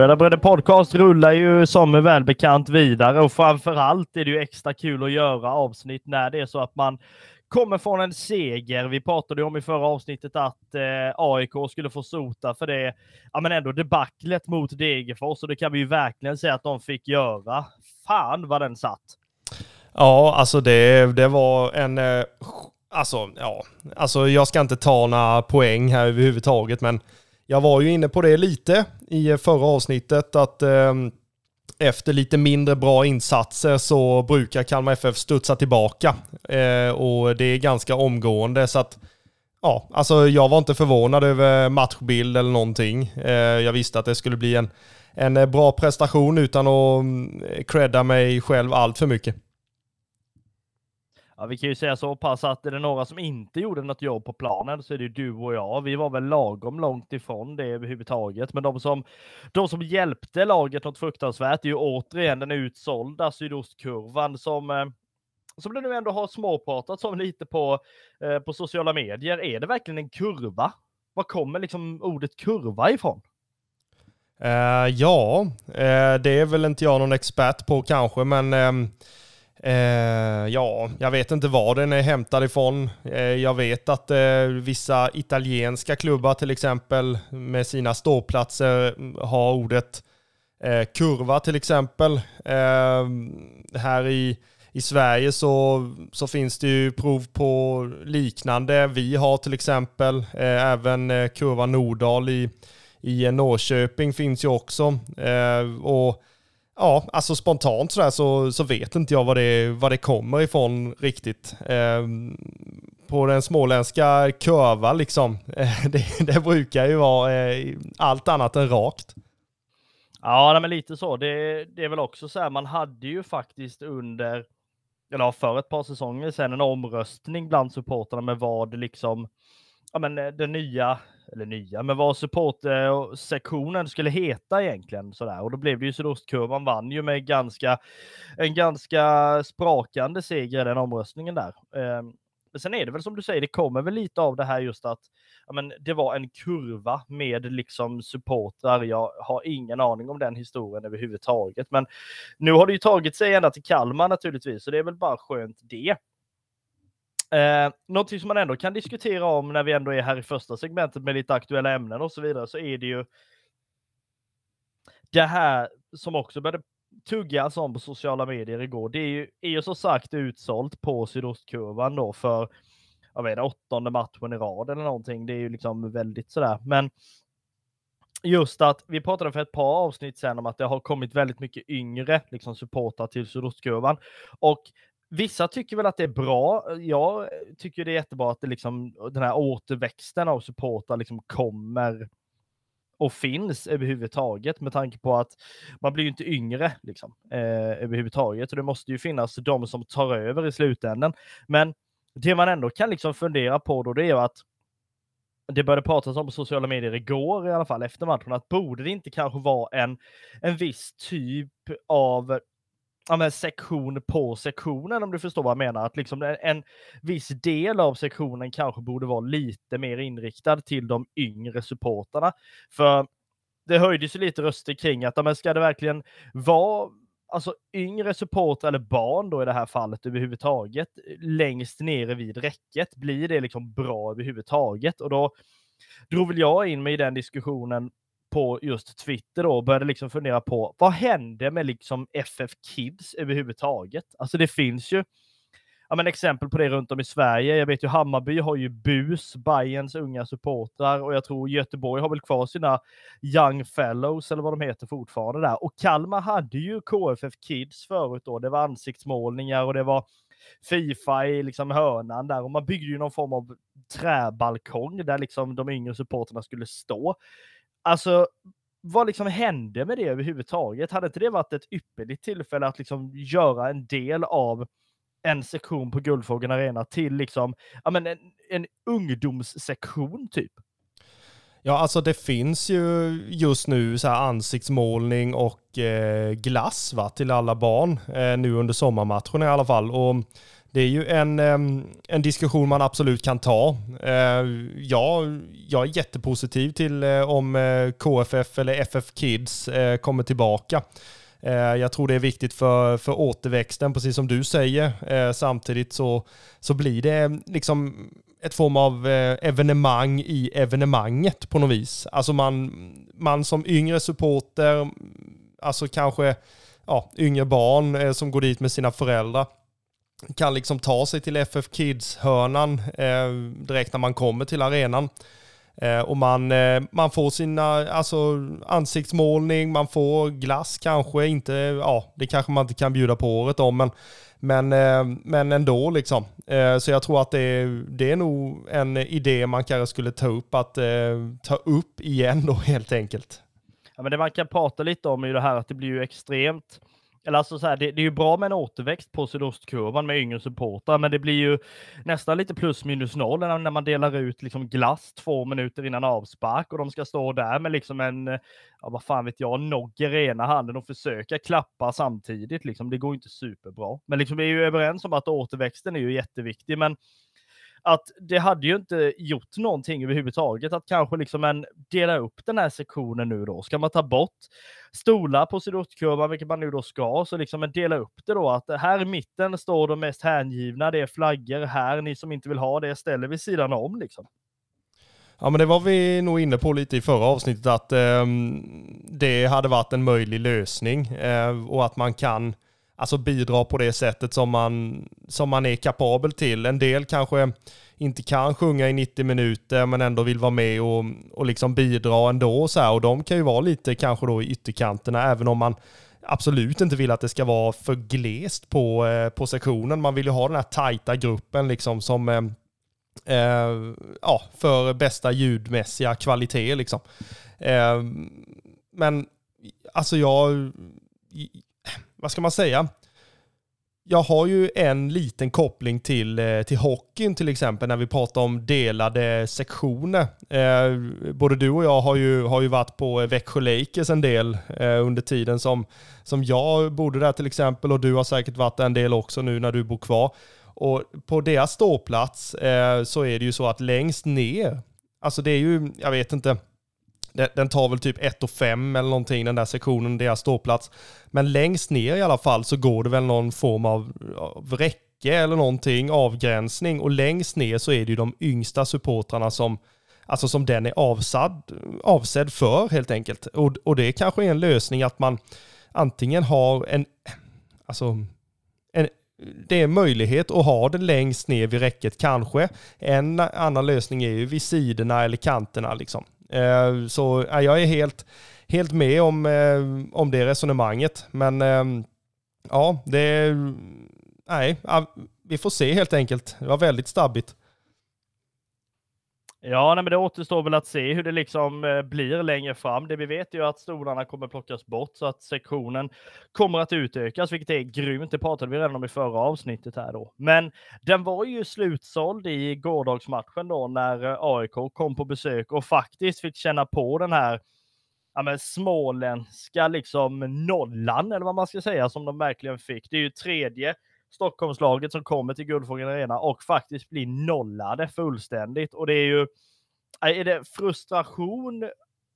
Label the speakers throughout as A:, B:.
A: Röda Bröder Podcast rullar ju som välbekant vidare och framförallt är det ju extra kul att göra avsnitt när det är så att man kommer från en seger. Vi pratade om i förra avsnittet att eh, AIK skulle få sota för det, ja men ändå debaclet mot Degerfors och det kan vi ju verkligen säga att de fick göra. Fan vad den satt!
B: Ja, alltså det, det var en... Eh, alltså, ja. Alltså jag ska inte ta några poäng här överhuvudtaget, men jag var ju inne på det lite i förra avsnittet att eh, efter lite mindre bra insatser så brukar Kalmar FF studsa tillbaka eh, och det är ganska omgående så att ja, alltså jag var inte förvånad över matchbild eller någonting. Eh, jag visste att det skulle bli en, en bra prestation utan att mm, credda mig själv allt för mycket.
A: Ja, vi kan ju säga så pass att är det några som inte gjorde något jobb på planen så är det du och jag. Vi var väl lagom långt ifrån det överhuvudtaget, men de som, de som hjälpte laget något fruktansvärt är ju återigen den utsålda sydostkurvan som eh, som det nu ändå har småpratats om lite på, eh, på sociala medier. Är det verkligen en kurva? Var kommer liksom ordet kurva ifrån?
B: Uh, ja, uh, det är väl inte jag någon expert på kanske, men uh, Eh, ja, jag vet inte var den är hämtad ifrån. Eh, jag vet att eh, vissa italienska klubbar till exempel med sina ståplatser mm, har ordet eh, kurva till exempel. Eh, här i, i Sverige så, så finns det ju prov på liknande. Vi har till exempel eh, även eh, kurva Nordal i, i Norrköping finns ju också. Eh, och Ja, alltså spontant sådär så, så vet inte jag vad det, vad det kommer ifrån riktigt. Eh, på den småländska kurva liksom, eh, det, det, brukar ju vara eh, allt annat än rakt.
A: Ja, men lite så. Det, det är väl också så här, man hade ju faktiskt under, eller för ett par säsonger sedan, en omröstning bland supporterna med vad liksom, ja men eh, den nya eller nya, men vad supportsektionen skulle heta egentligen sådär. Och då blev det ju Sydostkurvan vann ju med ganska, en ganska sprakande seger i den omröstningen där. Ehm, men sen är det väl som du säger, det kommer väl lite av det här just att ja, men det var en kurva med liksom supportrar. Jag har ingen aning om den historien överhuvudtaget, men nu har det ju tagit sig ända till Kalmar naturligtvis, så det är väl bara skönt det. Eh, någonting som man ändå kan diskutera om när vi ändå är här i första segmentet med lite aktuella ämnen och så vidare, så är det ju det här som också började tuggas om på sociala medier igår. Det är ju, är ju som sagt utsålt på sydostkurvan då för jag vet, åttonde matchen i rad eller någonting. Det är ju liksom väldigt sådär. Men just att vi pratade för ett par avsnitt sedan om att det har kommit väldigt mycket yngre liksom supportrar till sydostkurvan och Vissa tycker väl att det är bra. Jag tycker det är jättebra att det liksom, den här återväxten av supportrar liksom kommer och finns överhuvudtaget med tanke på att man blir ju inte yngre liksom, eh, överhuvudtaget. Och det måste ju finnas de som tar över i slutändan. Men det man ändå kan liksom fundera på då, det är ju att det började pratas om på sociala medier igår i alla fall efter matchen, att borde det inte kanske vara en, en viss typ av ja, men sektion på sektionen om du förstår vad jag menar. Att liksom en, en viss del av sektionen kanske borde vara lite mer inriktad till de yngre supportarna. För det höjdes ju lite röster kring att men ska det verkligen vara alltså yngre supportrar eller barn då i det här fallet överhuvudtaget längst nere vid räcket? Blir det liksom bra överhuvudtaget? Och då drog väl jag in mig i den diskussionen på just Twitter då och började liksom fundera på vad hände med liksom FF Kids överhuvudtaget? Alltså det finns ju ja, men exempel på det runt om i Sverige. Jag vet ju Hammarby har ju BUS, Bayerns unga supportrar och jag tror Göteborg har väl kvar sina Young Fellows eller vad de heter fortfarande där. Och Kalmar hade ju KFF Kids förut då. Det var ansiktsmålningar och det var Fifa i liksom hörnan där och man byggde ju någon form av träbalkong där liksom de yngre supporterna skulle stå. Alltså, vad liksom hände med det överhuvudtaget? Hade inte det varit ett ypperligt tillfälle att liksom göra en del av en sektion på Guldfågeln Arena till liksom, ja men en, en ungdomssektion typ?
B: Ja, alltså det finns ju just nu så här ansiktsmålning och eh, glass va, till alla barn eh, nu under sommarmatchen i alla fall. Och det är ju en, en diskussion man absolut kan ta. Eh, ja, jag är jättepositiv till eh, om eh, KFF eller FF Kids kommer tillbaka. Jag tror det är viktigt för, för återväxten, precis som du säger. Samtidigt så, så blir det liksom ett form av evenemang i evenemanget på något vis. Alltså man, man som yngre supporter, alltså kanske ja, yngre barn som går dit med sina föräldrar, kan liksom ta sig till FF Kids-hörnan eh, direkt när man kommer till arenan. Eh, och man, eh, man får sina alltså, ansiktsmålning, man får glass kanske, inte, ja, det kanske man inte kan bjuda på året om, men, men, eh, men ändå liksom. Eh, så jag tror att det, det är nog en idé man kanske skulle ta upp, att eh, ta upp igen då helt enkelt.
A: Ja, men det man kan prata lite om är ju det här att det blir ju extremt eller alltså så här, det, det, är ju bra med en återväxt på sydostkurvan med yngre supportrar, men det blir ju nästan lite plus minus noll när man delar ut liksom glass två minuter innan avspark och de ska stå där med liksom en, ja vad fan vet jag, nogger i ena handen och försöka klappa samtidigt. Liksom. Det går inte superbra. Men liksom, vi är ju överens om att återväxten är ju jätteviktig, men att det hade ju inte gjort någonting överhuvudtaget att kanske liksom en dela upp den här sektionen nu då. Ska man ta bort stolar på sydostkurvan, vilket man nu då ska, så liksom en dela upp det då att här i mitten står de mest hängivna, det är flaggor här, ni som inte vill ha det ställer vid sidan om liksom.
B: Ja men det var vi nog inne på lite i förra avsnittet att eh, det hade varit en möjlig lösning eh, och att man kan alltså bidra på det sättet som man, som man är kapabel till. En del kanske inte kan sjunga i 90 minuter men ändå vill vara med och, och liksom bidra ändå. Så här. Och de kan ju vara lite kanske då i ytterkanterna även om man absolut inte vill att det ska vara för glest på, eh, på sektionen. Man vill ju ha den här tajta gruppen liksom som eh, eh, ja, för bästa ljudmässiga kvalitet liksom. Eh, men alltså jag vad ska man säga? Jag har ju en liten koppling till, eh, till hockeyn till exempel när vi pratar om delade sektioner. Eh, både du och jag har ju, har ju varit på eh, Växjö Lakers en del eh, under tiden som, som jag bodde där till exempel och du har säkert varit en del också nu när du bor kvar. Och på deras ståplats eh, så är det ju så att längst ner, alltså det är ju, jag vet inte, den tar väl typ 1 och 5 eller någonting, den där sektionen, deras ståplats. Men längst ner i alla fall så går det väl någon form av, av räcke eller någonting, avgränsning. Och längst ner så är det ju de yngsta supportrarna som, alltså som den är avsedd, avsedd för helt enkelt. Och, och det kanske är en lösning att man antingen har en, alltså, en, det är möjlighet att ha det längst ner vid räcket kanske. En annan lösning är ju vid sidorna eller kanterna liksom. Eh, så jag är helt, helt med om, eh, om det resonemanget. Men eh, ja, det... Nej, vi får se helt enkelt. Det var väldigt stabbigt.
A: Ja, nej, men det återstår väl att se hur det liksom eh, blir längre fram. Det vi vet är ju att stolarna kommer plockas bort så att sektionen kommer att utökas, vilket är grymt. Det pratade vi redan om i förra avsnittet här då. Men den var ju slutsåld i gårdagsmatchen då när eh, AIK kom på besök och faktiskt fick känna på den här ja, men småländska liksom nollan eller vad man ska säga som de verkligen fick. Det är ju tredje Stockholmslaget som kommer till Guldfågeln Arena och faktiskt blir nollade fullständigt. Och det är ju, är det frustration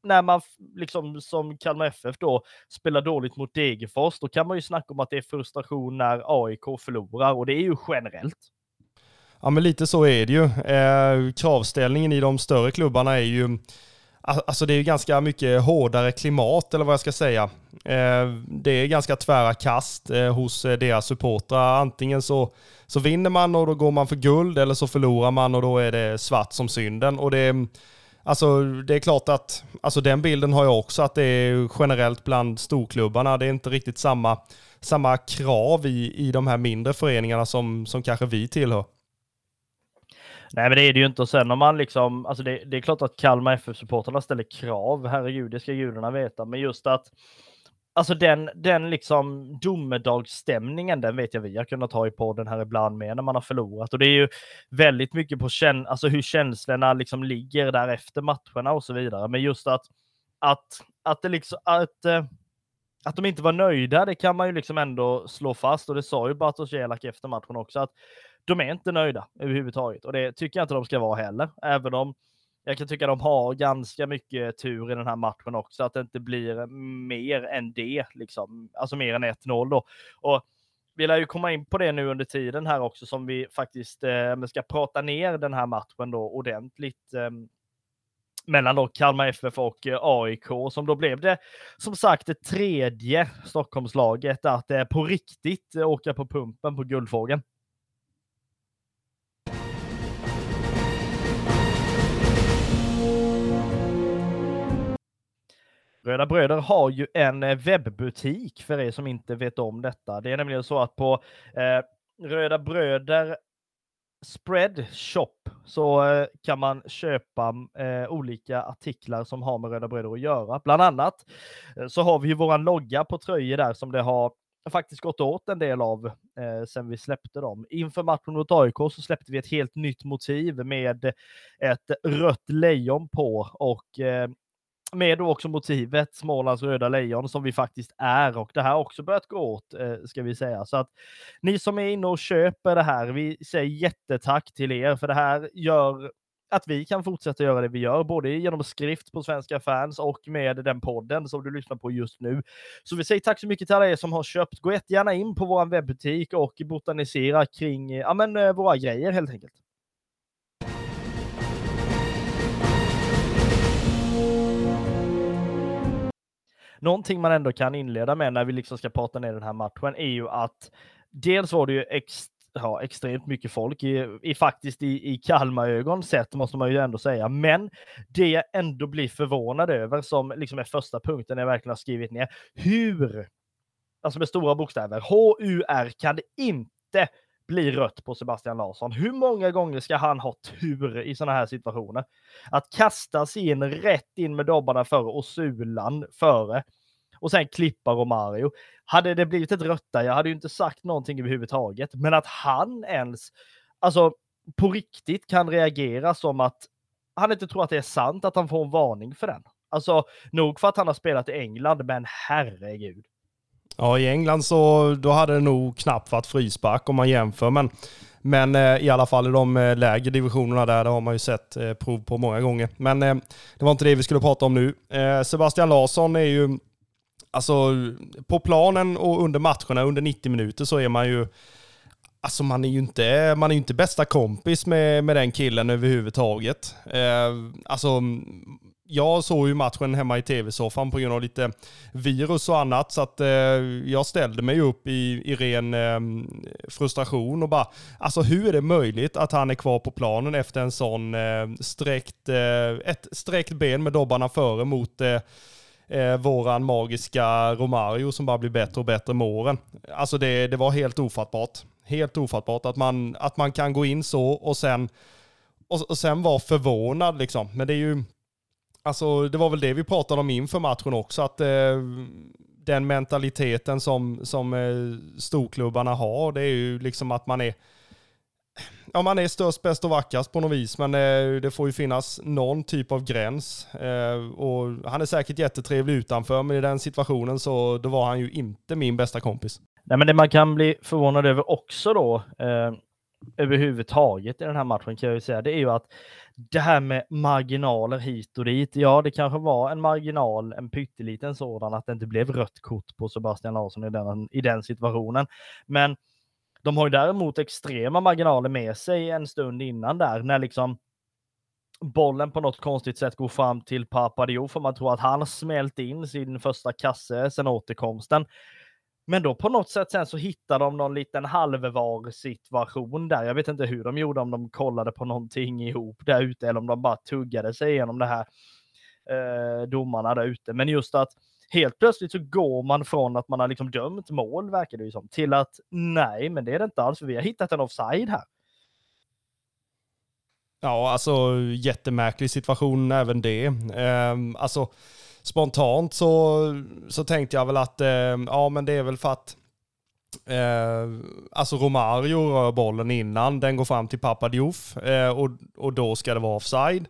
A: när man liksom som Kalmar FF då spelar dåligt mot Degerfors, då kan man ju snacka om att det är frustration när AIK förlorar och det är ju generellt.
B: Ja men lite så är det ju. Eh, kravställningen i de större klubbarna är ju Alltså, alltså det är ganska mycket hårdare klimat eller vad jag ska säga. Eh, det är ganska tvära kast eh, hos eh, deras supportrar. Antingen så, så vinner man och då går man för guld eller så förlorar man och då är det svart som synden. Och det, alltså det är klart att alltså den bilden har jag också att det är generellt bland storklubbarna. Det är inte riktigt samma, samma krav i, i de här mindre föreningarna som, som kanske vi tillhör.
A: Nej, men det är det ju inte. Och sen om man liksom, alltså det, det är klart att Kalmar FF-supportrarna ställer krav. Herregud, det ska gudarna veta. Men just att Alltså den, den liksom domedagsstämningen, den vet jag vi har kunnat ha i podden här ibland med när man har förlorat. Och det är ju väldigt mycket på käns alltså hur känslorna liksom ligger där efter matcherna och så vidare. Men just att, att, att det liksom, att, eh, att de inte var nöjda, det kan man ju liksom ändå slå fast. Och det sa ju Bartosz Jelak efter matchen också, att de är inte nöjda överhuvudtaget och det tycker jag inte de ska vara heller, även om jag kan tycka de har ganska mycket tur i den här matchen också, att det inte blir mer än det, liksom. alltså mer än 1-0 då. Och vi lär ju komma in på det nu under tiden här också som vi faktiskt eh, ska prata ner den här matchen då ordentligt. Eh, mellan då Kalmar FF och eh, AIK som då blev det som sagt det tredje Stockholmslaget att eh, på riktigt eh, åka på pumpen på Guldfågeln. Röda Bröder har ju en eh, webbutik för er som inte vet om detta. Det är nämligen så att på eh, Röda Bröder Spread Shop så eh, kan man köpa eh, olika artiklar som har med Röda Bröder att göra. Bland annat eh, så har vi ju våran logga på tröjor där som det har faktiskt gått åt en del av eh, sen vi släppte dem. Inför matchen mot AIK så släppte vi ett helt nytt motiv med ett rött lejon på och eh, med då också motivet Smålands röda lejon som vi faktiskt är och det här har också börjat gå åt eh, ska vi säga. Så att ni som är inne och köper det här, vi säger jättetack till er för det här gör att vi kan fortsätta göra det vi gör, både genom skrift på svenska fans och med den podden som du lyssnar på just nu. Så vi säger tack så mycket till alla er som har köpt. Gå jättegärna in på vår webbutik och botanisera kring ja, men, eh, våra grejer helt enkelt. Någonting man ändå kan inleda med när vi liksom ska prata ner den här matchen är ju att dels var det ju ex, ja, extremt mycket folk i, i faktiskt i, i Kalmarögon sett måste man ju ändå säga. Men det jag ändå blir förvånad över som liksom är första punkten jag verkligen har skrivit ner. Hur, alltså med stora bokstäver, HUR kan det inte blir rött på Sebastian Larsson. Hur många gånger ska han ha tur i sådana här situationer? Att kasta sig in rätt in med dobbarna före och Sulan före och sen klippa Romario. Hade det blivit ett rött där, jag hade ju inte sagt någonting överhuvudtaget, men att han ens, alltså på riktigt kan reagera som att han inte tror att det är sant att han får en varning för den. Alltså nog för att han har spelat i England, men herregud.
B: Ja, i England så då hade det nog knappt varit frispark om man jämför. Men, men eh, i alla fall i de eh, lägre divisionerna där, det har man ju sett eh, prov på många gånger. Men det var inte det vi skulle prata om nu. Sebastian Larsson är ju, alltså på planen och under matcherna, under 90 minuter så är man ju Alltså man är ju inte, man är inte bästa kompis med, med den killen överhuvudtaget. Eh, alltså jag såg ju matchen hemma i tv-soffan på grund av lite virus och annat. Så att eh, jag ställde mig upp i, i ren eh, frustration och bara, alltså hur är det möjligt att han är kvar på planen efter en sån eh, sträckt, eh, ett sträckt ben med dobbarna före mot eh, eh, våran magiska Romario som bara blir bättre och bättre med åren. Alltså det, det var helt ofattbart. Helt ofattbart att man, att man kan gå in så och sen, och, och sen vara förvånad liksom. Men det är ju Alltså det var väl det vi pratade om inför matchen också, att eh, den mentaliteten som, som eh, storklubbarna har, det är ju liksom att man är Ja, man är störst, bäst och vackrast på något vis, men eh, det får ju finnas någon typ av gräns. Eh, och han är säkert jättetrevlig utanför, men i den situationen så då var han ju inte min bästa kompis.
A: Nej, men det man kan bli förvånad över också då, eh, överhuvudtaget i den här matchen kan jag ju säga, det är ju att det här med marginaler hit och dit. Ja, det kanske var en marginal, en pytteliten sådan, att det inte blev rött kort på Sebastian Larsson i den, i den situationen. Men de har ju däremot extrema marginaler med sig en stund innan där, när liksom bollen på något konstigt sätt går fram till Papadio, för man tror att han har smält in sin första kasse sedan återkomsten. Men då på något sätt sen så hittar de någon liten halvvar situation där. Jag vet inte hur de gjorde, om de kollade på någonting ihop där ute eller om de bara tuggade sig igenom det här eh, domarna där ute. Men just att helt plötsligt så går man från att man har liksom dömt mål, verkar det ju som, till att nej, men det är det inte alls, för vi har hittat en offside här.
B: Ja, alltså jättemärklig situation även det. Eh, alltså spontant så, så tänkte jag väl att eh, ja, men det är väl för att Eh, alltså Romario rör bollen innan den går fram till Papa Diouf eh, och, och då ska det vara offside.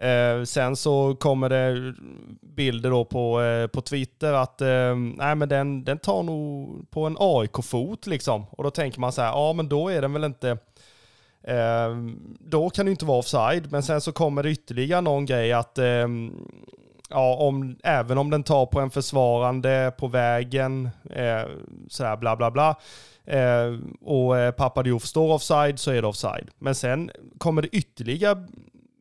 B: Eh, sen så kommer det bilder då på, eh, på Twitter att eh, nej, men den, den tar nog på en AIK-fot liksom. Och då tänker man så här, ja men då är den väl inte Eh, då kan det inte vara offside, men sen så kommer det ytterligare någon grej att eh, ja, om, även om den tar på en försvarande på vägen, eh, sådär bla bla bla, eh, och eh, Papadiouf står offside så är det offside. Men sen kommer det ytterligare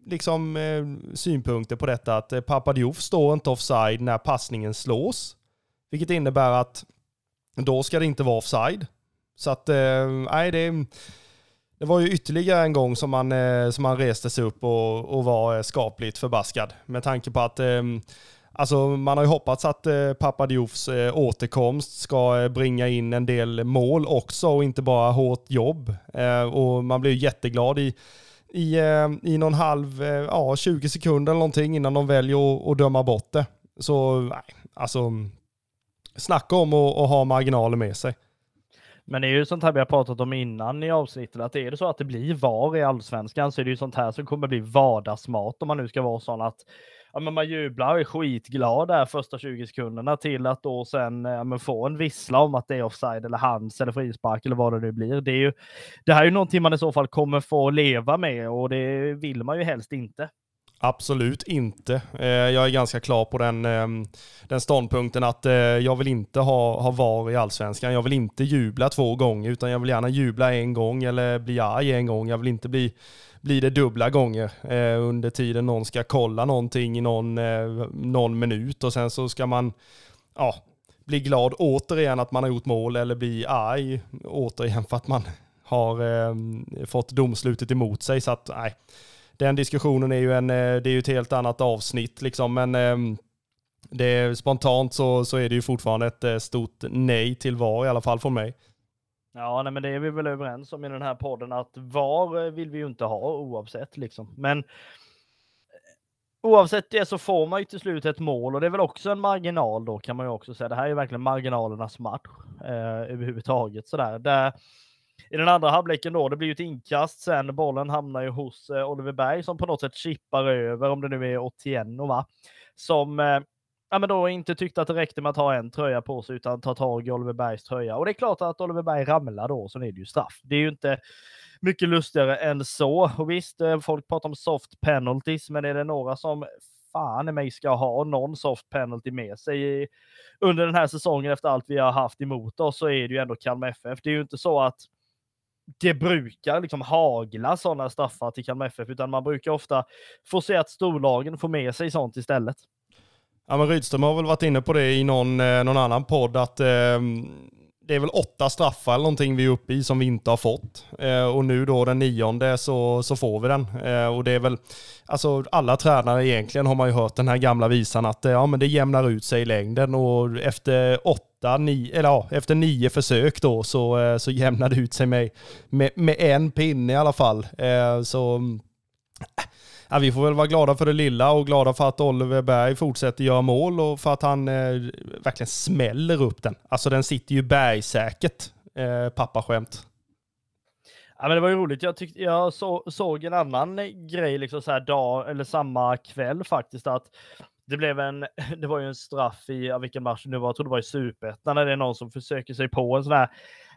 B: liksom, eh, synpunkter på detta att eh, Papadiouf står inte offside när passningen slås. Vilket innebär att då ska det inte vara offside. Så att, eh, nej det, är det var ju ytterligare en gång som man, eh, som han reste sig upp och, och var eh, skapligt förbaskad. Med tanke på att ehm, Alltså man har ju hoppats att eh, Papadioufs eh, återkomst ska eh, bringa in en del mål också och inte bara hårt jobb. Och man blir ju jätteglad i, i, i någon halv, ja 20 sekunder eller någonting innan de väljer att, att döma bort det. Så nej, alltså snacka om att, att ha marginaler med sig.
A: Men det är ju sånt här vi har pratat om innan i avsnittet, att är det så att det blir VAR i allsvenskan så är det ju sånt här som kommer bli vardagsmat om man nu ska vara sån att ja, men man jublar och är skitglad där första 20 sekunderna till att då sen ja, men få en vissla om att det är offside eller hands eller frispark eller vad det nu blir. Det, är ju, det här är ju någonting man i så fall kommer få leva med och det vill man ju helst inte.
B: Absolut inte. Eh, jag är ganska klar på den, ehm, den ståndpunkten att eh, jag vill inte ha, ha VAR i allsvenskan. Jag vill inte jubla två gånger utan jag vill gärna jubla en gång eller bli arg en gång. Jag vill inte bli, bli det dubbla gånger eh, under tiden någon ska kolla någonting i någon, någon minut och sen så ska man ja, bli glad återigen att man har gjort mål eller bli arg återigen för att man har ehm, fått domslutet emot sig. Så att nej den diskussionen är ju, en, eh, det är ju ett helt annat avsnitt liksom, men ehm, det är, spontant så, så är det ju fortfarande ett eh, stort nej till VAR i alla fall från mig.
A: Ja, nej, men det är vi väl överens om i den här podden att VAR eh, vill vi ju inte ha oavsett liksom. Men oavsett det så får man ju till slut ett mål och det är väl också en marginal då kan man ju också säga. Det här är ju verkligen marginalernas match eh, överhuvudtaget sådär. Där i den andra halvleken då, det blir ju ett inkast sen. Bollen hamnar ju hos eh, Oliver Berg som på något sätt chippar över, om det nu är Otieno va? Som eh, ja, men då inte tyckte att det räckte med att ha en tröja på sig utan ta tag i Oliver Bergs tröja. Och det är klart att Oliver Berg ramlar då, så är det ju straff. Det är ju inte mycket lustigare än så. Och visst, eh, folk pratar om soft penalties, men är det några som fan i mig ska ha någon soft penalty med sig i, under den här säsongen efter allt vi har haft emot oss så är det ju ändå Kalmar FF. Det är ju inte så att det brukar liksom hagla sådana straffar till Kalmar FF, utan man brukar ofta få se att storlagen får med sig sånt istället.
B: Ja, men Rydström har väl varit inne på det i någon, eh, någon annan podd, att eh, det är väl åtta straffar eller någonting vi är uppe i som vi inte har fått. Eh, och nu då den nionde så, så får vi den. Eh, och det är väl, alltså alla tränare egentligen har man ju hört den här gamla visan att eh, ja, men det jämnar ut sig i längden och efter åtta, nio, eller ja, efter nio försök då så, eh, så jämnade det ut sig med, med, med en pinne i alla fall. Eh, så mm, ja, vi får väl vara glada för det lilla och glada för att Oliver Berg fortsätter göra mål och för att han eh, verkligen smäller upp den. Alltså den sitter ju bergsäkert, pappaskämt.
A: Ja, men det var ju roligt. Jag, tyckte, jag så, såg en annan grej liksom så här dag eller samma kväll faktiskt att det blev en, det var ju en straff i, ja, vilken match det nu var, jag tror det var i Superettan, när det är någon som försöker sig på en sån här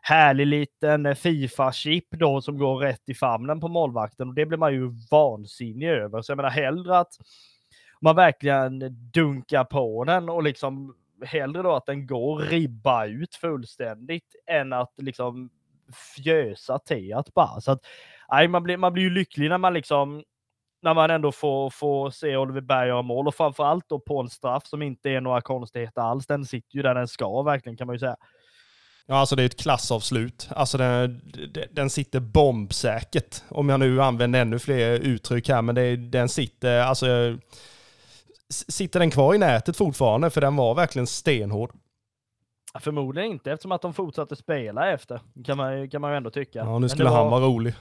A: härlig liten eh, Fifa-chip då som går rätt i famnen på målvakten och det blir man ju vansinnig över. Så jag menar hellre att man verkligen dunkar på den och liksom hellre då att den går ribba ut fullständigt än att liksom fjösa teat bara. Så att, nej, man blir, man blir ju lycklig när man liksom när man ändå får, får se Oliver Berg göra mål och framförallt då på en straff som inte är några konstigheter alls. Den sitter ju där den ska verkligen kan man ju säga.
B: Ja, alltså det är ett klassavslut. Alltså den, den sitter bombsäkert. Om jag nu använder ännu fler uttryck här, men det, den sitter, alltså sitter den kvar i nätet fortfarande? För den var verkligen stenhård.
A: Förmodligen inte eftersom att de fortsatte spela efter, kan man, kan man ju ändå tycka.
B: Ja, nu skulle var... han vara rolig.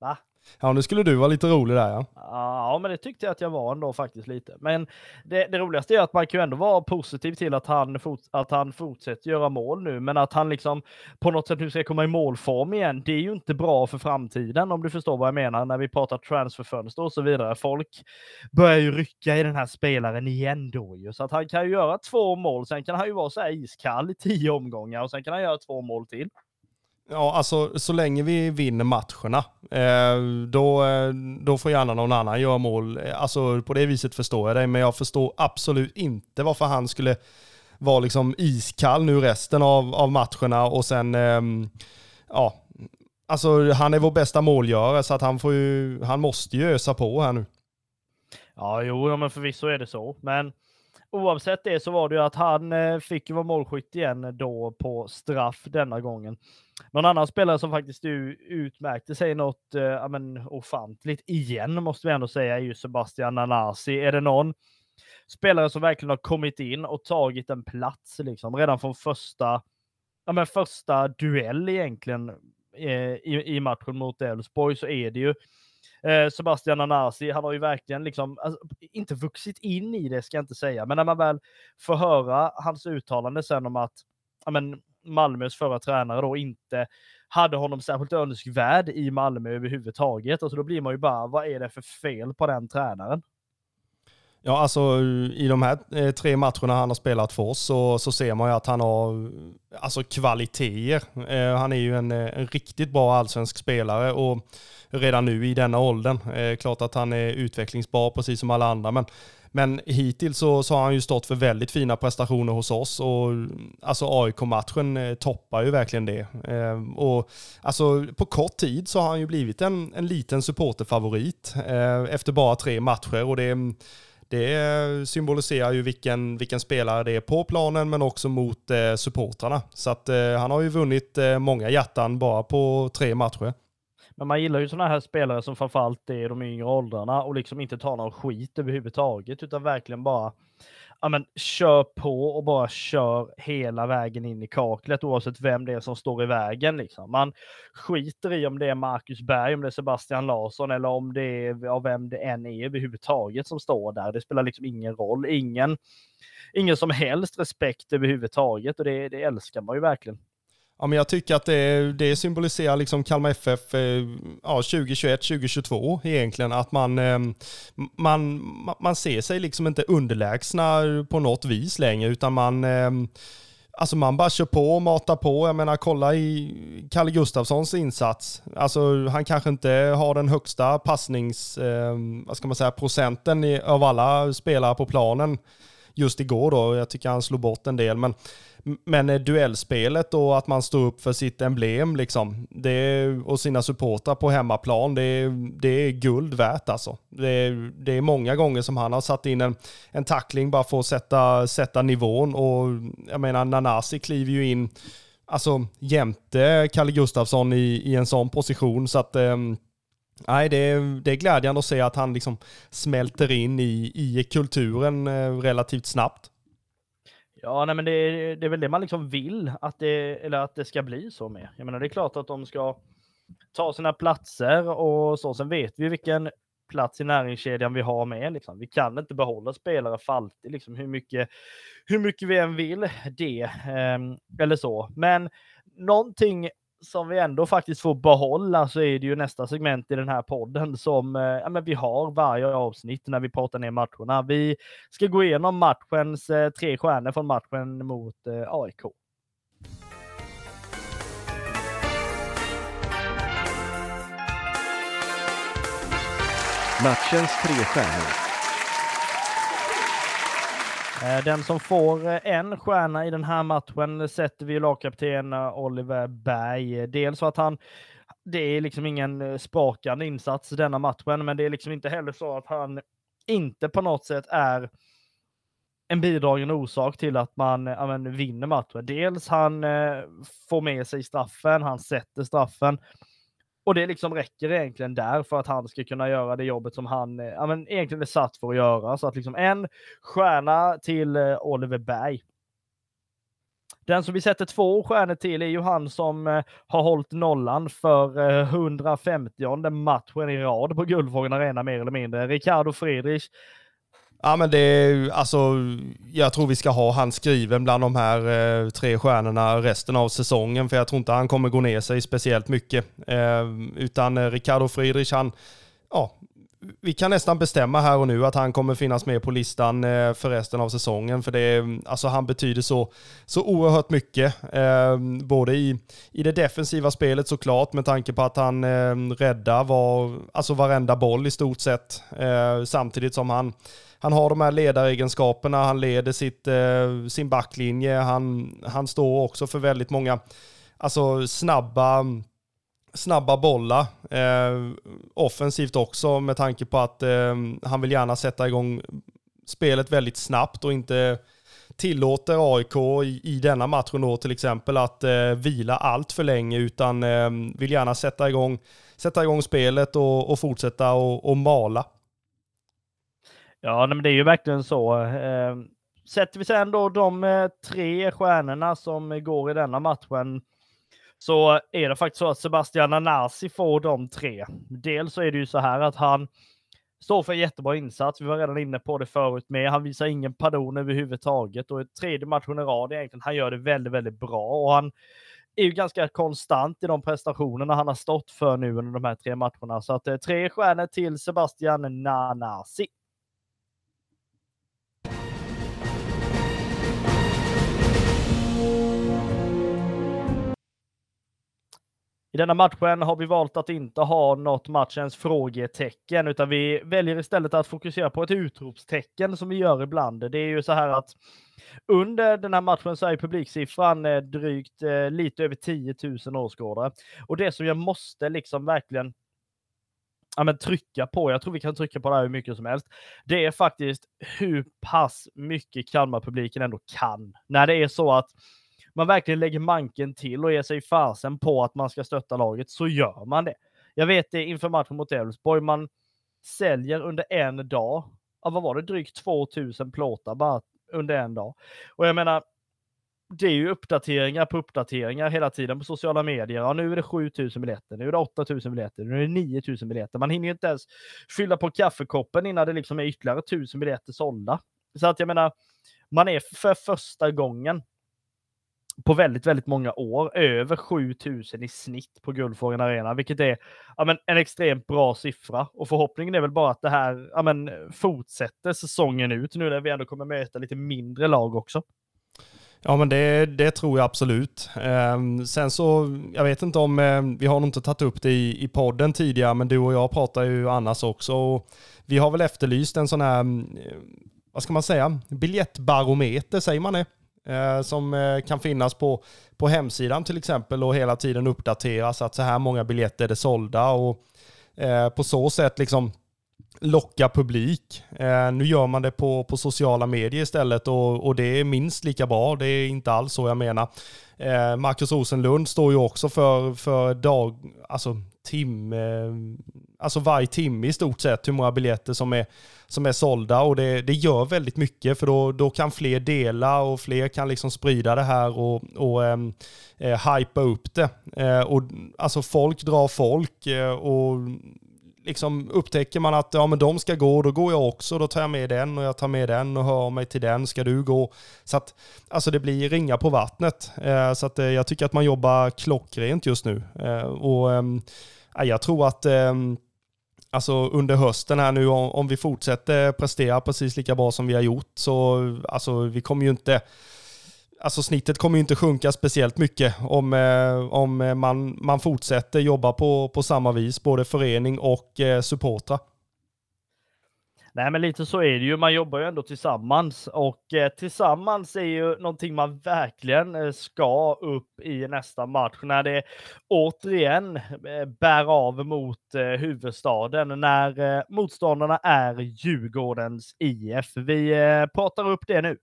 A: Va?
B: Ja, nu skulle du vara lite rolig där ja.
A: Ja, men det tyckte jag att jag var ändå faktiskt lite. Men det, det roligaste är att man kan ju ändå vara positiv till att han, fort, att han fortsätter göra mål nu, men att han liksom på något sätt nu ska komma i målform igen. Det är ju inte bra för framtiden om du förstår vad jag menar när vi pratar transferfönster och så vidare. Folk börjar ju rycka i den här spelaren igen då ju, så att han kan ju göra två mål. Sen kan han ju vara så här iskall i tio omgångar och sen kan han göra två mål till.
B: Ja, alltså så länge vi vinner matcherna, eh, då, eh, då får gärna någon annan göra mål. Eh, alltså på det viset förstår jag dig, men jag förstår absolut inte varför han skulle vara liksom iskall nu resten av, av matcherna och sen, ehm, ja, alltså han är vår bästa målgörare så att han får ju, han måste ju ösa på här nu.
A: Ja, jo, men förvisso är det så, men oavsett det så var det ju att han eh, fick ju vara målskytt igen eh, då på straff denna gången. Någon annan spelare som faktiskt utmärkte sig något eh, men, ofantligt igen måste vi ändå säga är ju Sebastian Nanasi. Är det någon spelare som verkligen har kommit in och tagit en plats liksom redan från första, ja, men första duell egentligen eh, i, i matchen mot Elfsborg så är det ju Eh, Sebastian Anasi, han har ju verkligen liksom, alltså, inte vuxit in i det ska jag inte säga, men när man väl får höra hans uttalande sen om att ja, men, Malmös förra tränare då inte hade honom särskilt önskvärd i Malmö överhuvudtaget. Alltså då blir man ju bara, vad är det för fel på den tränaren?
B: Ja, alltså i de här eh, tre matcherna han har spelat för oss så, så ser man ju att han har alltså kvaliteter. Eh, han är ju en, eh, en riktigt bra allsvensk spelare och redan nu i denna åldern. Eh, klart att han är utvecklingsbar precis som alla andra, men, men hittills så, så har han ju stått för väldigt fina prestationer hos oss och alltså AIK-matchen eh, toppar ju verkligen det. Eh, och alltså på kort tid så har han ju blivit en, en liten supporterfavorit eh, efter bara tre matcher och det det symboliserar ju vilken, vilken spelare det är på planen men också mot eh, supportrarna. Så att eh, han har ju vunnit eh, många hjärtan bara på tre matcher.
A: Men man gillar ju sådana här spelare som framförallt är i de yngre åldrarna och liksom inte tar någon skit överhuvudtaget utan verkligen bara ja, men, kör på och bara kör hela vägen in i kaklet oavsett vem det är som står i vägen. Liksom. Man skiter i om det är Marcus Berg, om det är Sebastian Larsson eller om det är av vem det än är överhuvudtaget som står där. Det spelar liksom ingen roll. Ingen, ingen som helst respekt överhuvudtaget och det, det älskar man ju verkligen.
B: Ja, men jag tycker att det, det symboliserar liksom Kalmar FF eh, ja, 2021, 2022 egentligen. Att man, eh, man, man ser sig liksom inte underlägsna på något vis längre, utan man, eh, alltså man bara kör på och matar på. Jag menar, kolla i Kalle Gustafssons insats. Alltså, han kanske inte har den högsta passnings, eh, vad ska man säga, procenten av alla spelare på planen just igår då. Jag tycker han slog bort en del, men men duellspelet och att man står upp för sitt emblem liksom, det, och sina supportrar på hemmaplan, det, det är guld värt alltså. Det, det, är många gånger som han har satt in en, en tackling bara för att sätta, sätta nivån och jag menar Nanasi kliver ju in alltså jämte Kalle Gustafsson i, i en sån position så att um, Nej, det är, det är glädjande att se att han liksom smälter in i, i kulturen eh, relativt snabbt.
A: Ja, nej, men det, det är väl det man liksom vill att det, eller att det ska bli så med. Jag menar, det är klart att de ska ta sina platser och så. Sen vet vi vilken plats i näringskedjan vi har med. Liksom. Vi kan inte behålla spelare för alltid, liksom, hur, mycket, hur mycket vi än vill det. Eh, eller så. Men någonting som vi ändå faktiskt får behålla så är det ju nästa segment i den här podden som eh, ja, men vi har varje avsnitt när vi pratar ner matcherna. Vi ska gå igenom matchens eh, tre stjärnor från matchen mot eh, AIK. Matchens tre stjärnor. Eh, den som får eh, en stjärna i den här matchen sätter vi lagkapten eh, Oliver Berg. Dels för att han, det är liksom ingen sprakande insats denna matchen, men det är liksom inte heller så att han inte på något sätt är en bidragande orsak till att man ja, men, vinner matchen. Dels han eh, får med sig straffen, han sätter straffen och det liksom räcker egentligen där för att han ska kunna göra det jobbet som han eh, ja, men egentligen är satt för att göra. Så att liksom en stjärna till eh, Oliver Berg. Den som vi sätter två stjärnor till är ju han som eh, har hållit nollan för 150 matchen i rad på Guldfågeln Arena mer eller mindre. Ricardo Friedrich
B: Ja men det är alltså, jag tror vi ska ha han skriven bland de här eh, tre stjärnorna resten av säsongen för jag tror inte han kommer gå ner sig speciellt mycket. Eh, utan eh, Ricardo Friedrich han, ja, vi kan nästan bestämma här och nu att han kommer finnas med på listan eh, för resten av säsongen. För det, alltså han betyder så, så oerhört mycket. Ehm, både i, i det defensiva spelet såklart, med tanke på att han ehm, räddar var, alltså varenda boll i stort sett. Eh, samtidigt som han, han har de här ledaregenskaperna, han leder sitt, eh, sin backlinje, han, han står också för väldigt många alltså snabba snabba bollar. Eh, offensivt också med tanke på att eh, han vill gärna sätta igång spelet väldigt snabbt och inte tillåter AIK i, i denna matchen då till exempel att eh, vila allt för länge utan eh, vill gärna sätta igång, sätta igång spelet och, och fortsätta och, och mala.
A: Ja, men det är ju verkligen så. Eh, sätter vi sen då de eh, tre stjärnorna som går i denna matchen så är det faktiskt så att Sebastian Anasi får de tre. Dels så är det ju så här att han står för en jättebra insats. Vi var redan inne på det förut med. Han visar ingen pardon överhuvudtaget och tredje matchen i rad egentligen. Han gör det väldigt, väldigt bra och han är ju ganska konstant i de prestationerna han har stått för nu under de här tre matcherna. Så att eh, tre stjärnor till Sebastian Nanasi. I denna matchen har vi valt att inte ha något matchens frågetecken, utan vi väljer istället att fokusera på ett utropstecken som vi gör ibland. Det är ju så här att under den här matchen så är publiksiffran eh, drygt eh, lite över 10 000 åskådare. Och det som jag måste liksom verkligen ja, men trycka på, jag tror vi kan trycka på det här hur mycket som helst, det är faktiskt hur pass mycket Kalmar-publiken ändå kan. När det är så att man verkligen lägger manken till och ger sig fasen på att man ska stötta laget så gör man det. Jag vet det inför matchen mot Elfsborg, man säljer under en dag, ja, vad var det, drygt 2000 plåtar bara under en dag. Och jag menar, det är ju uppdateringar på uppdateringar hela tiden på sociala medier. Ja, nu är det 7000 biljetter, nu är det 8000 biljetter, nu är det 9000 biljetter. Man hinner ju inte ens fylla på kaffekoppen innan det liksom är ytterligare 1000 biljetter sålda. Så att jag menar, man är för första gången på väldigt, väldigt många år. Över 7000 i snitt på Guldfågeln Arena, vilket är ja, men, en extremt bra siffra. Och förhoppningen är väl bara att det här ja, men, fortsätter säsongen ut nu när vi ändå kommer möta lite mindre lag också.
B: Ja, men det, det tror jag absolut. Eh, sen så, jag vet inte om, eh, vi har nog inte tagit upp det i, i podden tidigare, men du och jag pratar ju annars också. Och vi har väl efterlyst en sån här, eh, vad ska man säga, biljettbarometer, säger man det? Eh, som eh, kan finnas på, på hemsidan till exempel och hela tiden uppdateras att så här många biljetter är det sålda och eh, på så sätt liksom locka publik. Eh, nu gör man det på, på sociala medier istället och, och det är minst lika bra. Det är inte alls så jag menar. Eh, Marcus Rosenlund står ju också för, för dag, alltså timme, alltså varje timme i stort sett hur många biljetter som är, som är sålda och det, det gör väldigt mycket för då, då kan fler dela och fler kan liksom sprida det här och, och ehm, eh, hypa upp det. Eh, och, alltså folk drar folk eh, och liksom upptäcker man att ja, men de ska gå, då går jag också. Då tar jag med den och jag tar med den och hör mig till den. Ska du gå? Så att alltså det blir ringa på vattnet. Eh, så att eh, jag tycker att man jobbar klockrent just nu. Eh, och eh, jag tror att ehm, alltså under hösten här nu, om, om vi fortsätter prestera precis lika bra som vi har gjort, så alltså vi kommer ju inte Alltså snittet kommer ju inte sjunka speciellt mycket om, eh, om eh, man, man fortsätter jobba på, på samma vis, både förening och eh, supportrar.
A: Nej, men lite så är det ju. Man jobbar ju ändå tillsammans och eh, tillsammans är ju någonting man verkligen eh, ska upp i nästa match när det återigen eh, bär av mot eh, huvudstaden när eh, motståndarna är Djurgårdens IF. Vi eh, pratar upp det nu.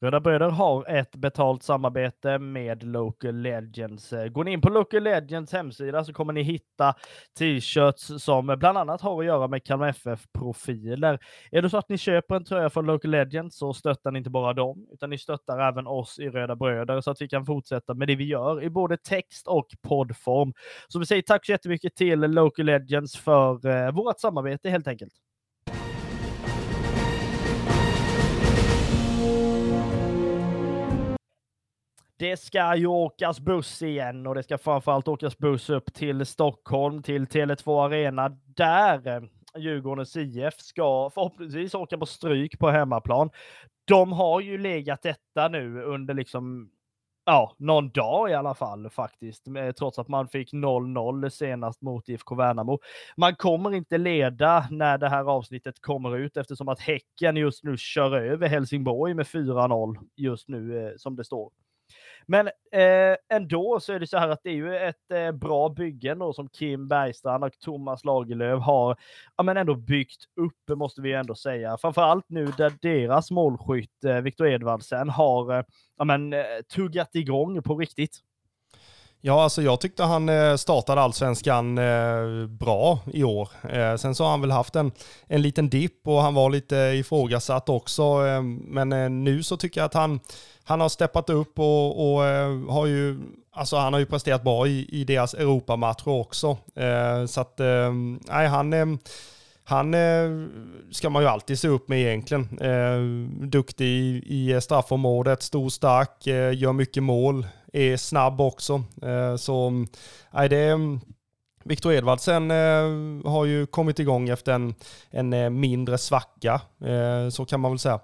A: Röda Bröder har ett betalt samarbete med Local Legends. Går ni in på Local Legends hemsida så kommer ni hitta t-shirts som bland annat har att göra med Kalmar FF-profiler. Är det så att ni köper en tröja från Local Legends så stöttar ni inte bara dem, utan ni stöttar även oss i Röda Bröder så att vi kan fortsätta med det vi gör i både text och poddform. Så vi säger tack så jättemycket till Local Legends för eh, vårt samarbete helt enkelt. Det ska ju åkas buss igen och det ska framförallt åkas buss upp till Stockholm, till Tele2 Arena, där eh, Djurgårdens IF ska förhoppningsvis åka på stryk på hemmaplan. De har ju legat detta nu under liksom ja, någon dag i alla fall faktiskt, eh, trots att man fick 0-0 senast mot IFK Värnamo. Man kommer inte leda när det här avsnittet kommer ut eftersom att Häcken just nu kör över Helsingborg med 4-0 just nu eh, som det står. Men eh, ändå så är det så här att det är ju ett eh, bra bygge ändå, som Kim Bergstrand och Thomas Lagerlöf har ja, men ändå byggt upp, måste vi ändå säga. Framförallt nu där deras målskytt eh, Victor Edvardsen har eh, ja, men, eh, tuggat igång på riktigt.
B: Ja, alltså jag tyckte han eh, startade allsvenskan eh, bra i år. Sen så har han väl haft en, en liten dipp och han var lite ifrågasatt också. Men nu så tycker jag att han, han har steppat upp och, och eh, har ju, alltså han har ju presterat bra i, i deras Europamatcher också. Eh, så att, eh, nej, han han ska man ju alltid se upp med egentligen. duktig i, i straffområdet, stor, stark, gör mycket mål är snabb också. Eh, så nej, det Viktor Edvardsen eh, har ju kommit igång efter en, en mindre svacka, så kan man väl säga.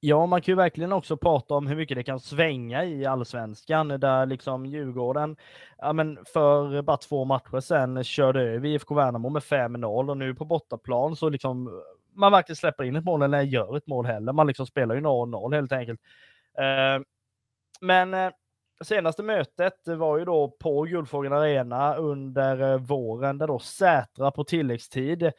A: Ja, man kan ju verkligen också prata om hur mycket det kan svänga i allsvenskan där liksom Djurgården, ja men för bara två matcher sedan körde över IFK Värnamo med 5-0 och nu på bortaplan så liksom eh, man varken släpper in ett mål eller gör ett mål heller. Man liksom spelar ju 0-0 helt enkelt. Eh, men eh, senaste mötet var ju då på Guldfågeln Arena under våren där då Sätra på tilläggstid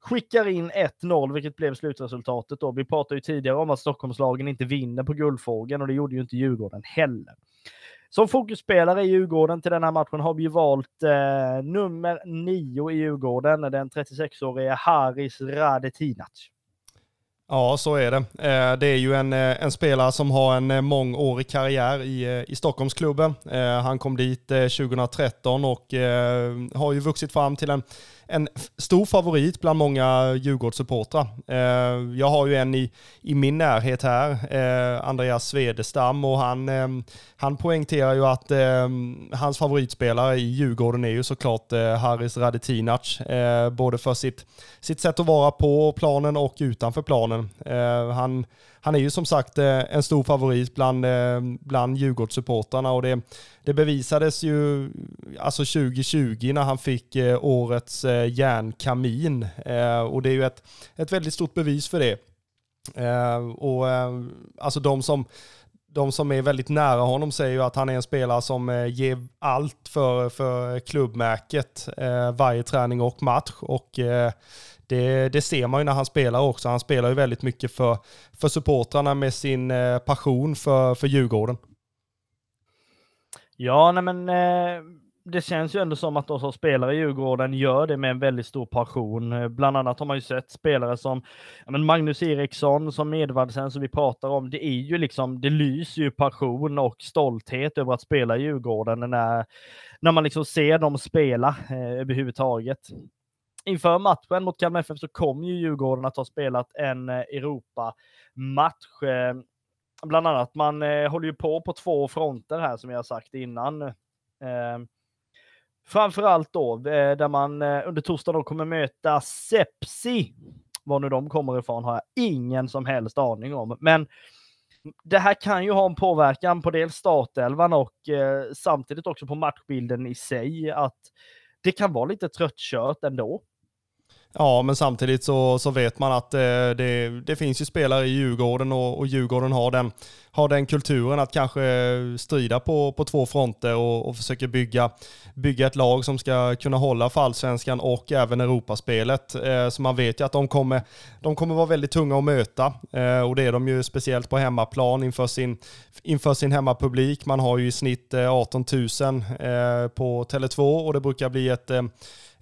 A: skickar in 1-0, vilket blev slutresultatet då. Vi pratade ju tidigare om att Stockholmslagen inte vinner på Guldfågeln och det gjorde ju inte Djurgården heller. Som fokusspelare i Djurgården till den här matchen har vi ju valt eh, nummer 9 i Djurgården, den 36-årige Haris Radetinac.
B: Ja, så är det. Eh, det är ju en, eh, en spelare som har en eh, mångårig karriär i, i Stockholmsklubben. Han kom dit 2013 och har ju vuxit fram till en en stor favorit bland många Djurgårdssupportrar. Eh, jag har ju en i, i min närhet här, eh, Andreas Svedestam, och han, eh, han poängterar ju att ehm, hans favoritspelare i Djurgården är ju såklart eh, Haris Radetinac, eh, både för sitt, sitt sätt att vara på planen och utanför planen. Eh, han han är ju som sagt eh, en stor favorit bland, eh, bland Djurgårdssupportrarna och det, det bevisades ju alltså 2020 när han fick eh, årets järnkamin och det är ju ett, ett väldigt stort bevis för det. Och alltså de som de som är väldigt nära honom säger ju att han är en spelare som ger allt för, för klubbmärket varje träning och match. Och det, det, ser man ju när han spelar också. Han spelar ju väldigt mycket för, för supportrarna med sin eh, passion för, för Djurgården.
A: Ja, nej men eh, det känns ju ändå som att de som spelar i Djurgården gör det med en väldigt stor passion. Eh, bland annat har man ju sett spelare som men Magnus Eriksson, som Edvardsen som vi pratar om. Det är ju liksom, det lyser ju passion och stolthet över att spela i Djurgården när, när man liksom ser dem spela eh, överhuvudtaget inför matchen mot Kalmar FF så kom ju Djurgården att ha spelat en eh, Europa-match. Eh, bland annat, man eh, håller ju på på två fronter här som jag har sagt innan. Framförallt då där man under torsdagen kommer möta Sepsi. Var nu de kommer ifrån har jag ingen som helst aning om. Men det här kan ju ha en påverkan på dels startelvan och eh, samtidigt också på matchbilden i sig. Att det kan vara lite tröttkört ändå.
B: Ja, men samtidigt så, så vet man att eh, det, det finns ju spelare i Djurgården och, och Djurgården har den, har den kulturen att kanske strida på, på två fronter och, och försöker bygga, bygga ett lag som ska kunna hålla för allsvenskan och även Europaspelet. Eh, så man vet ju att de kommer, de kommer vara väldigt tunga att möta eh, och det är de ju speciellt på hemmaplan inför sin, inför sin hemmapublik. Man har ju i snitt eh, 18 000 eh, på Tele2 och det brukar bli ett eh,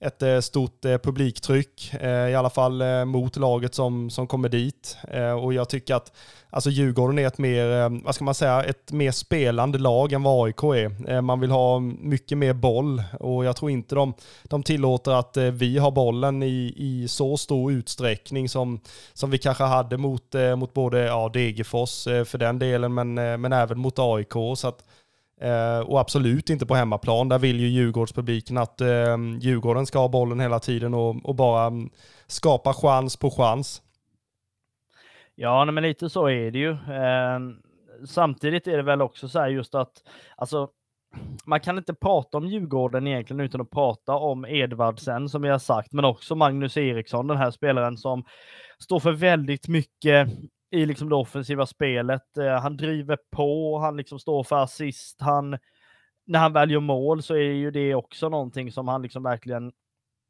B: ett eh, stort eh, publiktryck, eh, i alla fall mot laget som, som kommer dit. Och jag tycker att alltså Djurgården är ett mer, vad ska man säga, ett mer spelande lag än vad AIK är. Man vill ha mycket mer boll och jag tror inte de, de tillåter att vi har bollen i, i så stor utsträckning som, som vi kanske hade mot, mot både ja, Degerfors för den delen, men, men även mot AIK. Så att, Eh, och absolut inte på hemmaplan. Där vill ju Djurgårdspubliken att eh, Djurgården ska ha bollen hela tiden och, och bara mm, skapa chans på chans.
A: Ja, men lite så är det ju. Eh, samtidigt är det väl också så här just att alltså, man kan inte prata om Djurgården egentligen utan att prata om Edvardsen som vi har sagt, men också Magnus Eriksson, den här spelaren som står för väldigt mycket i liksom det offensiva spelet. Eh, han driver på, han liksom står för assist, han när han väljer mål så är ju det också någonting som han liksom verkligen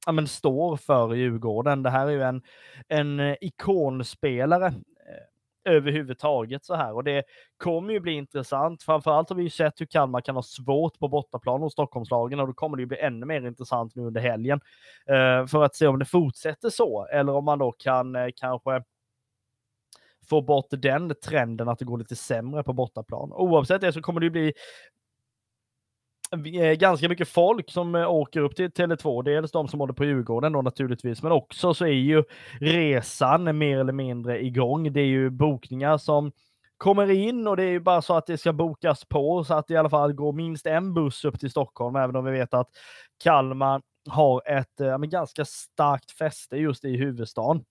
A: ja, men står för i Djurgården. Det här är ju en, en eh, ikonspelare eh, överhuvudtaget så här och det kommer ju bli intressant. Framförallt har vi ju sett hur Kalmar kan ha svårt på bortaplan hos Stockholmslagen och då kommer det ju bli ännu mer intressant nu under helgen eh, för att se om det fortsätter så eller om man då kan eh, kanske få bort den trenden att det går lite sämre på bortaplan. Oavsett det så kommer det ju bli eh, ganska mycket folk som eh, åker upp till Tele2. Dels de som håller på Djurgården då naturligtvis, men också så är ju resan mer eller mindre igång. Det är ju bokningar som kommer in och det är ju bara så att det ska bokas på så att det i alla fall går minst en buss upp till Stockholm, även om vi vet att Kalmar har ett äh, ganska starkt fäste just i huvudstaden.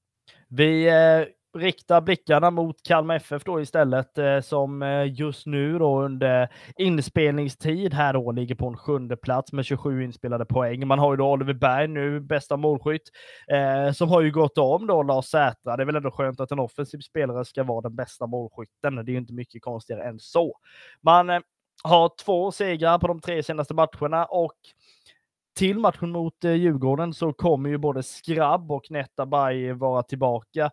A: Vi äh, rikta blickarna mot Kalmar FF då istället, eh, som eh, just nu då under inspelningstid här då ligger på en sjunde plats med 27 inspelade poäng. Man har ju då Oliver Berg nu, bästa målskytt, eh, som har ju gått om då Lars Sätra. Det är väl ändå skönt att en offensiv spelare ska vara den bästa målskytten. Det är ju inte mycket konstigare än så. Man eh, har två segrar på de tre senaste matcherna och till matchen mot eh, Djurgården så kommer ju både Skrabb och Netabay vara tillbaka.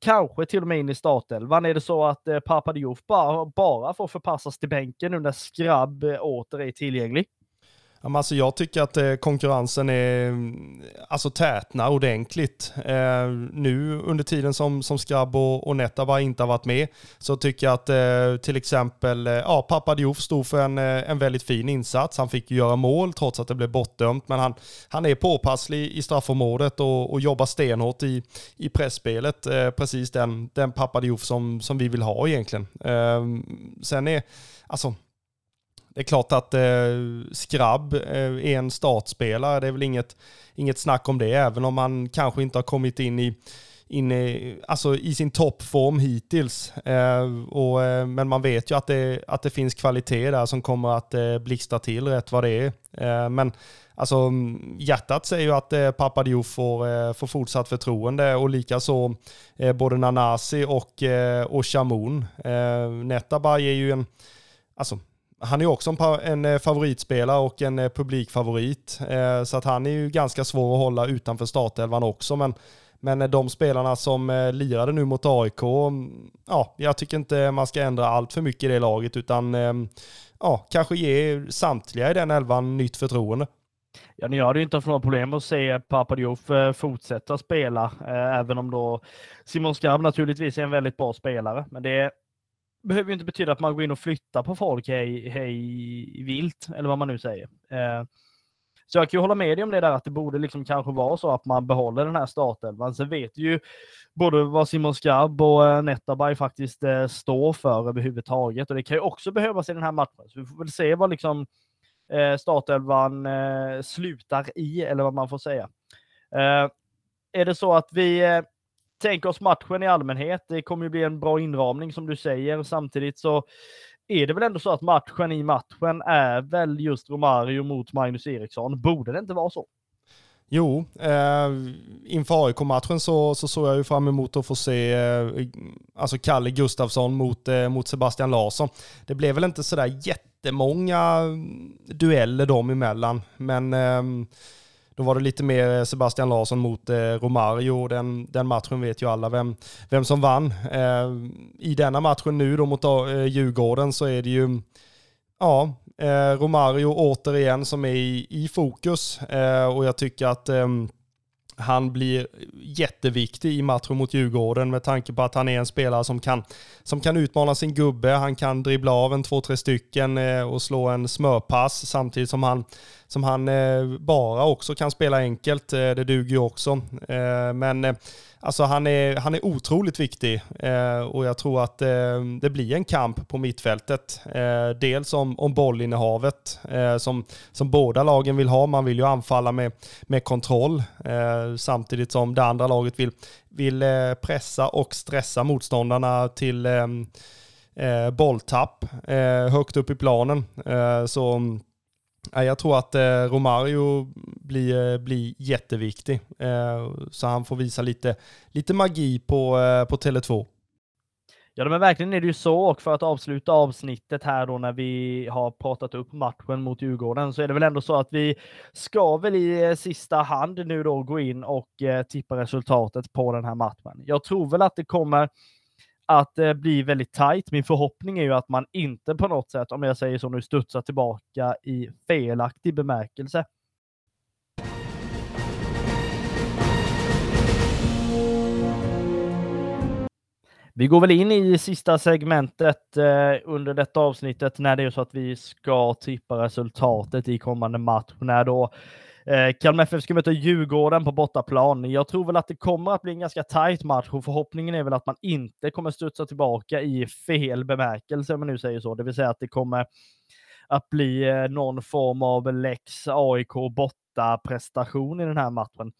A: Kanske till och med in i startelvan. Är det så att eh, Papadiouf bara, bara får förpassas till bänken nu när Skrabb eh, åter är tillgänglig?
B: Alltså jag tycker att eh, konkurrensen är, mm, alltså tätnar ordentligt. Eh, nu under tiden som, som Skrabb och, och Nettaba inte har varit med så tycker jag att eh, till exempel eh, ja, Pappa Diouf stod för en, eh, en väldigt fin insats. Han fick göra mål trots att det blev bortdömt, men han, han är påpasslig i straffområdet och, och jobbar stenhårt i, i pressspelet. Eh, precis den, den Pappa Diouf som, som vi vill ha egentligen. sen är, alltså det är klart att eh, Skrabb eh, är en startspelare. Det är väl inget, inget snack om det, även om han kanske inte har kommit in i, in i, alltså i sin toppform hittills. Eh, och, eh, men man vet ju att det, att det finns kvalitet där som kommer att eh, blixtra till rätt vad det är. Eh, men alltså, mm, hjärtat säger ju att eh, Papadio får, eh, får fortsatt förtroende och likaså eh, både Nanasi och, eh, och Shamoun. Eh, Netabay är ju en, alltså han är också en, en eh, favoritspelare och en eh, publikfavorit. Eh, så att han är ju ganska svår att hålla utanför startelvan också. Men, men de spelarna som lirade nu mot AIK, mm, ja, jag tycker inte man ska ändra allt för mycket i det laget utan ehm, ja, kanske ge samtliga i den elvan nytt förtroende.
A: Ja, ni hade ju inte haft några problem att se Papadiouf fortsätta spela, även om då Simon Skrabb naturligtvis är en väldigt bra spelare. Men det behöver ju inte betyda att man går in och flyttar på folk hej, hej vilt, eller vad man nu säger. Eh, så jag kan ju hålla med dig om det där att det borde liksom kanske vara så att man behåller den här startelvan. Sen vet ju både vad Simon Skrabb och eh, Netabay faktiskt eh, står för överhuvudtaget och det kan ju också behövas i den här matchen. Så vi får väl se vad liksom eh, startelvan eh, slutar i, eller vad man får säga. Eh, är det så att vi eh, eh, tänk oss matchen i allmänhet. Det kommer ju bli en bra inramning som du säger. Samtidigt så är det väl ändå så att matchen i matchen är väl just Romario mot Magnus Eriksson. Borde det inte vara så?
B: Jo, eh, inför AIK-matchen så, så såg jag ju fram emot att få se eh, alltså Kalle Gustafsson mot, eh, mot Sebastian Larsson. Det blev väl inte sådär jättemånga dueller dem emellan, men eh, då var det lite mer eh, Sebastian Larsson mot eh, Romario. Den, den matchen vet ju alla vem, vem som vann. Eh, I denna matchen nu då mot eh, Djurgården så är det ju ja, Romario återigen som är i, i fokus och jag tycker att han blir jätteviktig i matchen mot Djurgården med tanke på att han är en spelare som kan, som kan utmana sin gubbe. Han kan dribbla av en två, tre stycken och slå en smörpass samtidigt som han, som han eh, bara också kan spela enkelt. Eh, det duger ju också. Eh, men Alltså han är, han är otroligt viktig och jag tror att det blir en kamp på mittfältet. Dels om, om bollinnehavet som, som båda lagen vill ha. Man vill ju anfalla med, med kontroll samtidigt som det andra laget vill, vill pressa och stressa motståndarna till bolltapp högt upp i planen. så jag tror att eh, Romario blir, eh, blir jätteviktig. Eh, så han får visa lite, lite magi på, på Tele2.
A: Ja, men verkligen är det ju så. Och för att avsluta avsnittet här då när vi har pratat upp matchen mot Djurgården så är det väl ändå så att vi ska väl i sista hand nu då gå in och tippa resultatet på den här matchen. Jag tror väl att det kommer att eh, det blir väldigt tajt. Min förhoppning är ju att man inte på något sätt, om jag säger så nu, studsar tillbaka i felaktig bemärkelse. Vi går väl in i sista segmentet eh, under detta avsnittet när det är så att vi ska tippa resultatet i kommande match när då Eh, Kalmar FF ska möta Djurgården på bortaplan. Jag tror väl att det kommer att bli en ganska tajt match och förhoppningen är väl att man inte kommer studsa tillbaka i fel bemärkelse, om man nu säger så. Det vill säga att det kommer att bli eh, någon form av lex AIK borta prestation i den här matchen.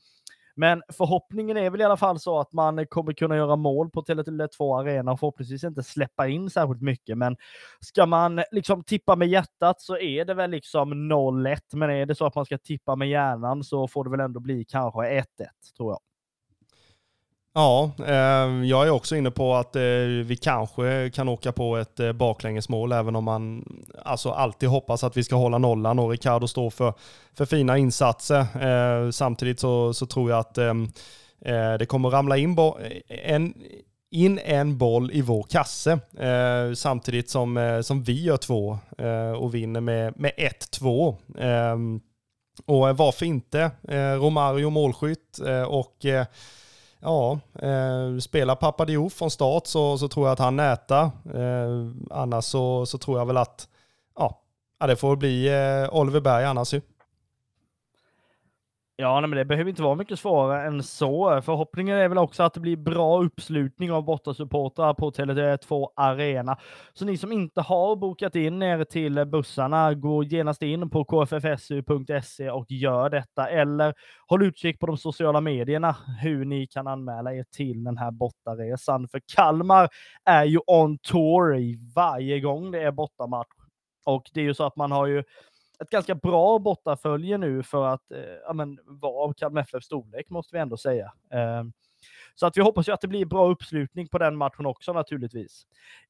A: Men förhoppningen är väl i alla fall så att man kommer kunna göra mål på Tele2 Arena och förhoppningsvis inte släppa in särskilt mycket. Men ska man liksom tippa med hjärtat så är det väl liksom 0-1. Men är det så att man ska tippa med hjärnan så får det väl ändå bli kanske 1-1 tror jag.
B: Ja, ehm, jag är också inne på att eh, vi kanske kan åka på ett eh, baklängesmål även om man alltså alltid hoppas att vi ska hålla nollan och Ricardo står för, för fina insatser. Ehm, samtidigt så, så tror jag att ehm, eh, det kommer ramla in, en, in en boll i vår kasse samtidigt som, som vi gör två och vinner med, med 1-2. Och varför inte Romario målskytt och Ja, eh, spelar Pappa Diouf från start så, så tror jag att han nätar. Eh, annars så, så tror jag väl att ja, det får bli eh, Oliver Berg annars ju.
A: Ja, men det behöver inte vara mycket svårare än så. Förhoppningen är väl också att det blir bra uppslutning av bortasupportrar på Tele2 Arena. Så ni som inte har bokat in er till bussarna, gå genast in på kffsu.se och gör detta. Eller håll utkik på de sociala medierna hur ni kan anmäla er till den här bortaresan. För Kalmar är ju on tour varje gång det är bortamatch. Och det är ju så att man har ju ett ganska bra bortafölje nu för att eh, ja, men, vara av Kalmar FFs storlek måste vi ändå säga. Eh, så att vi hoppas ju att det blir bra uppslutning på den matchen också naturligtvis.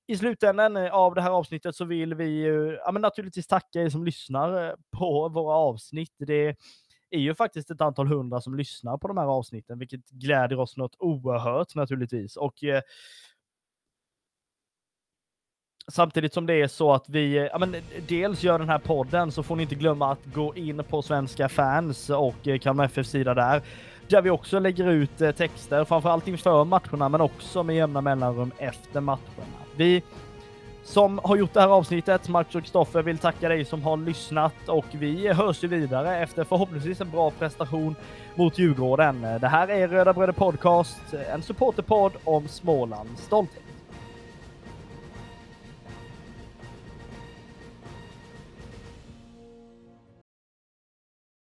A: I slutändan eh, av det här avsnittet så vill vi ja, men naturligtvis tacka er som lyssnar eh, på våra avsnitt. Det är ju faktiskt ett antal hundra som lyssnar på de här avsnitten, vilket gläder oss något oerhört naturligtvis. Och eh, Samtidigt som det är så att vi ja, men, dels gör den här podden så får ni inte glömma att gå in på Svenska fans och eh, Kalmar FF sida där. Där vi också lägger ut eh, texter, framförallt inför matcherna men också med jämna mellanrum efter matcherna. Vi som har gjort det här avsnittet, Max och Kristoffer, vill tacka dig som har lyssnat och vi hörs ju vidare efter förhoppningsvis en bra prestation mot Djurgården. Det här är Röda Bröder Podcast, en supporterpodd om Smålands stolthet.